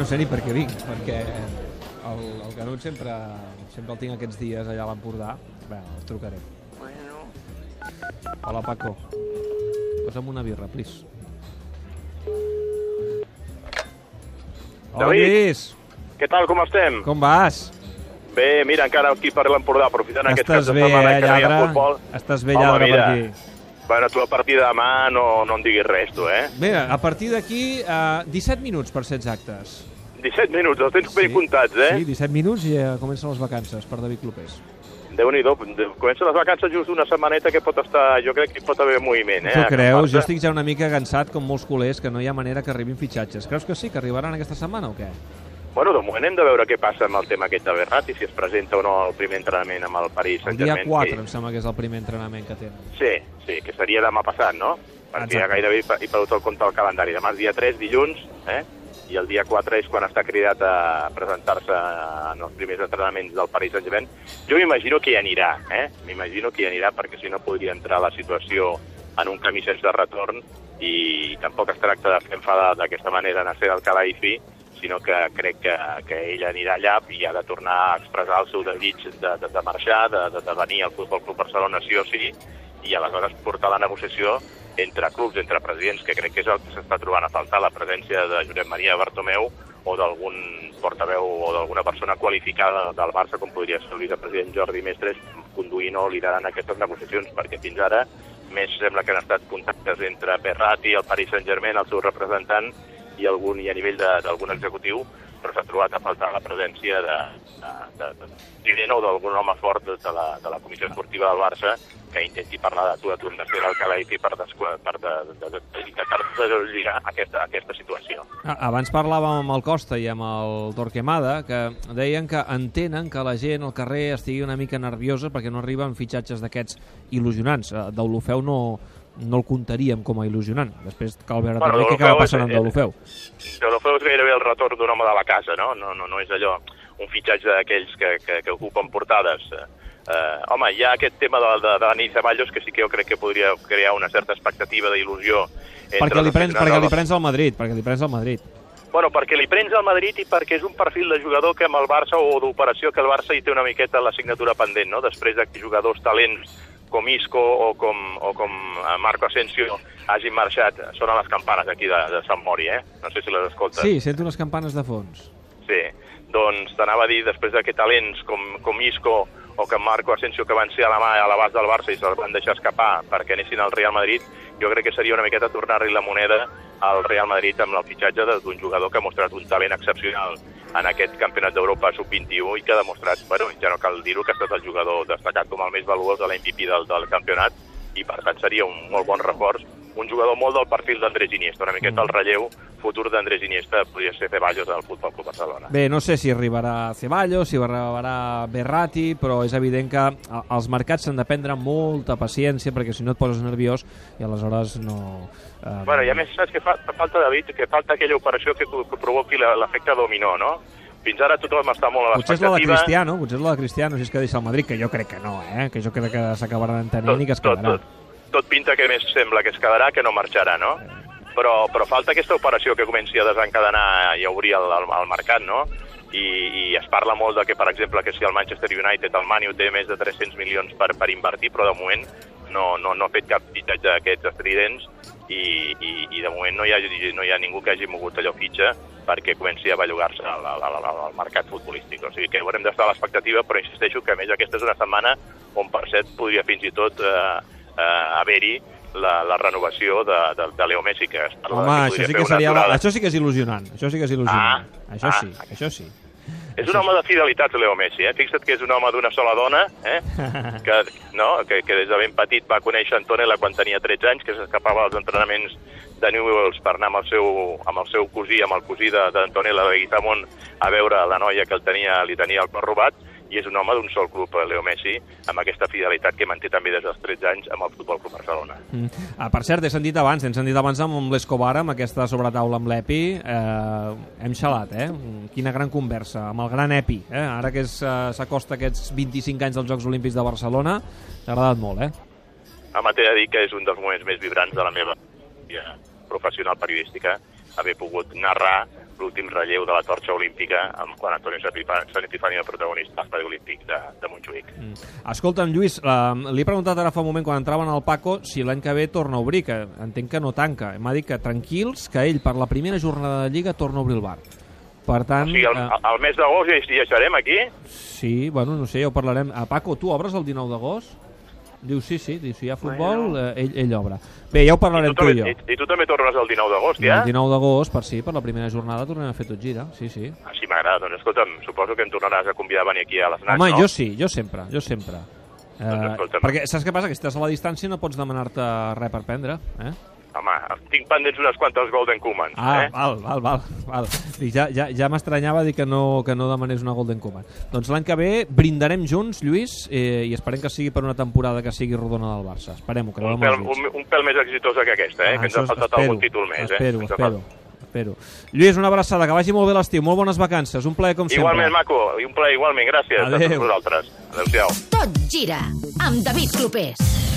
no sé ni per què vinc, perquè el, el Canut sempre, sempre el tinc aquests dies allà a l'Empordà. Bé, el trucaré. Bueno, Hola, Paco. Posa'm una birra, please. Hola, David. Lluís. què tal, com estem? Com vas? Bé, mira, encara aquí per l'Empordà, aprofitant aquest cap Estàs de bé, setmana eh, que no hi ha futbol. Estàs bé, Home, lladre, per mira. aquí. Bueno, tu a partir de demà no, no em diguis res, tu, eh? Mira, a partir d'aquí, uh, 17 minuts per ser exactes. 17 minuts, els tens ben comptats, eh? Sí, 17 minuts i uh, comencen les vacances per David Clopés. Déu-n'hi-do, comencen les vacances just una setmaneta que pot estar, jo crec que hi pot haver moviment, eh? Tu creus? Jo estic ja una mica cansat, com molts culers, que no hi ha manera que arribin fitxatges. Creus que sí, que arribaran aquesta setmana o què? Bueno, de moment hem de veure què passa amb el tema aquest de Berratti, si es presenta o no al primer entrenament amb el Paris El dia Saint-Germain. 4, que- em sembla que és el primer entrenament que tenen. Sí, sí, que seria demà passat, no? Perquè ja gairebé he pe- he perdut el compte del calendari. Demà és dia 3, dilluns, eh? i el dia 4 és quan està cridat a presentar-se en els primers entrenaments del Paris Saint-Germain. Jo m'imagino que hi anirà, eh? M'imagino que hi anirà, perquè si no podria entrar la situació en un camí sense retorn i tampoc es tracta de fer enfadar d'aquesta manera a Nasser Al-Khelaifi, sinó que crec que, que ell anirà allà i ha de tornar a expressar el seu desig de, de, de marxar, de, de, de venir al Futbol Club Barcelona sí o sí, i aleshores portar la negociació entre clubs, entre presidents, que crec que és el que s'està trobant a faltar, la presència de Josep Maria Bartomeu o d'algun portaveu o d'alguna persona qualificada del Barça, com podria ser el vicepresident Jordi Mestres, conduint o liderant aquestes negociacions, perquè fins ara més sembla que han estat contactes entre Berratti, el Paris Saint-Germain, el seu representant, i, algun, i a nivell de- d'algun executiu, però s'ha trobat a faltar la presència de, de, de, de president o d'algun home fort de, de, la, de la Comissió Esportiva del Barça que intenti parlar de tu a tu de fer l'Alcalaifi per, per de, de, de, de, intentar deslligar aquesta, aquesta situació. Ah, Abans parlàvem amb el Costa i amb el Torquemada, que deien que entenen que la gent al carrer estigui una mica nerviosa perquè no arriben fitxatges d'aquests il·lusionants. Eh, Deulofeu no, no el comptaríem com a il·lusionant. Després cal veure Bueno, també què acaba passant amb Deulofeu. Deulofeu és gairebé el retorn d'un home de la casa, no? No, no, no és allò, un fitxatge d'aquells que, que, que ocupen portades. Eh, home, hi ha aquest tema de, de, de Dani Ceballos que sí que jo crec que podria crear una certa expectativa d'il·lusió Perquè li, prens, perquè li prens al Madrid, perquè li prens al Madrid. Bueno, perquè li prens al Madrid i perquè és un perfil de jugador que amb el Barça o d'operació que el Barça hi té una miqueta la signatura pendent, no? Després de jugadors talents com Isco o com, o com eh, Marco Asensio hagin marxat. Sonen les campanes aquí de, de Sant Mori, eh? No sé si les escoltes. Sí, sento unes campanes de fons. Sí, doncs t'anava a dir, després de que talents com, com Isco o com Marco Asensio que van ser a la mà a l'abast del Barça i se'ls van deixar escapar perquè anessin al Real Madrid, jo crec que seria una miqueta tornar-li la moneda al Real Madrid amb el fitxatge d'un jugador que ha mostrat un talent excepcional en aquest campionat d'Europa sub-21 i que ha demostrat, bueno, ja no cal dir-ho, que ha estat el jugador destacat com el més valuós de la MVP del, del campionat i per tant seria un molt bon reforç un jugador molt del perfil d'Andrés Iniesta, una miqueta el relleu futur d'Andrés Iniesta podria ser Ceballos del Futbol Club Barcelona. Bé, no sé si arribarà Ceballos, si arribarà Berrati, però és evident que els mercats s'han de prendre molta paciència perquè si no et poses nerviós i aleshores no... Eh, Bueno, i a més, saps que fa, falta, David, que falta aquella operació que, que provoqui la- l'efecte dominó, no? Fins ara tothom està molt a Potser és la de l'expectativa. Cristiano, potser és la de Cristiano, si és que deixa el Madrid, que jo crec que no, eh? que jo crec que s'acabaran entenent i que es quedarà. tot, tot pinta que més sembla que es quedarà que no marxarà, no? Però, però falta aquesta operació que comenci a desencadenar i obrir el, el, el mercat, no? I, I es parla molt de que, per exemple, que si el Manchester United, el Manu, té més de 300 milions per, per invertir, però de moment no, no, no ha fet cap fitxatge d'aquests estridents i, i, i de moment no hi, ha, no hi ha ningú que hagi mogut allò fitxa perquè comenci a bellugar-se al, al, al, mercat futbolístic. O sigui que haurem d'estar a l'expectativa, però insisteixo que a més aquesta és una setmana on per cert podria fins i tot eh, eh, haver-hi la, la renovació de, de, de Leo Messi, que es parla Home, de això sí que seria... aturada. Això sí que és il·lusionant. Això sí que és il·lusionant. Ah, això ah. sí, això sí. És un home de fidelitat, Leo Messi, eh? Fixa't que és un home d'una sola dona, eh? que, no? que, que des de ben petit va conèixer Antonella quan tenia 13 anys, que s'escapava dels entrenaments de Newells per anar amb el seu, amb el seu cosí, amb el cosí de- d'Antonella de Guitamont, a veure la noia que el tenia, li tenia el cor robat, i és un home d'un sol club, Leo Messi, amb aquesta fidelitat que manté també des dels 13 anys amb el Futbol Club Barcelona. Mm. Ah, per cert, he sentit abans, hem sentit abans amb l'Escobar, amb aquesta sobretaula amb l'Epi, eh, hem xalat, eh? Quina gran conversa, amb el gran Epi, eh? Ara que eh, s'acosta aquests 25 anys dels Jocs Olímpics de Barcelona, t'ha agradat molt, eh? Home, t'he de dir que és un dels moments més vibrants de la meva professional periodística haver pogut narrar l'últim relleu de la torxa olímpica amb quan Antonio Sant Epifani el protagonista d'Estadi Olímpic de, de Montjuïc. Mm. Escolta'm, Lluís, uh, li he preguntat ara fa un moment quan entraven al Paco si l'any que ve torna a obrir, que entenc que no tanca. M'ha dit que tranquils, que ell per la primera jornada de Lliga torna a obrir el bar. Per tant... O sigui, el, uh, el mes d'agost ja, ja serem aquí? Sí, bueno, no sé, ja ho parlarem. A Paco, tu obres el 19 d'agost? Diu, sí, sí, diu, si hi ha futbol, bueno. eh, ell, ell obre. Bé, ja ho parlarem I tu, tu i jo. I, I tu també tornes el 19 d'agost, ja? El 19 d'agost, per sí, per la primera jornada tornem a fer tot gira, sí, sí. Ah, sí, m'agrada. Doncs escolta'm, suposo que em tornaràs a convidar a venir aquí a les Nats, Home, no? jo sí, jo sempre, jo sempre. Eh, Doncs perquè saps què passa? Que si estàs a la distància no pots demanar-te res per prendre, eh? Home, tinc pendents unes quantes Golden Commons, Ah, eh? val, val, val. val. Dic, ja ja, ja m'estranyava dir que no, que no demanés una Golden Command. Doncs l'any que ve brindarem junts, Lluís, eh, i esperem que sigui per una temporada que sigui rodona del Barça. Esperem-ho, que Un pèl, un, un pèl més exitosa que aquesta, eh? que ens ha faltat algun títol més, eh? espero, ha espero, espero. Lluís, una abraçada, que vagi molt bé l'estiu, molt bones vacances, un plaer com sempre. Igualment, maco, i un plaer igualment, gràcies Adéu. a tots vosaltres. Adéu-siau. Tot gira amb David Clopés.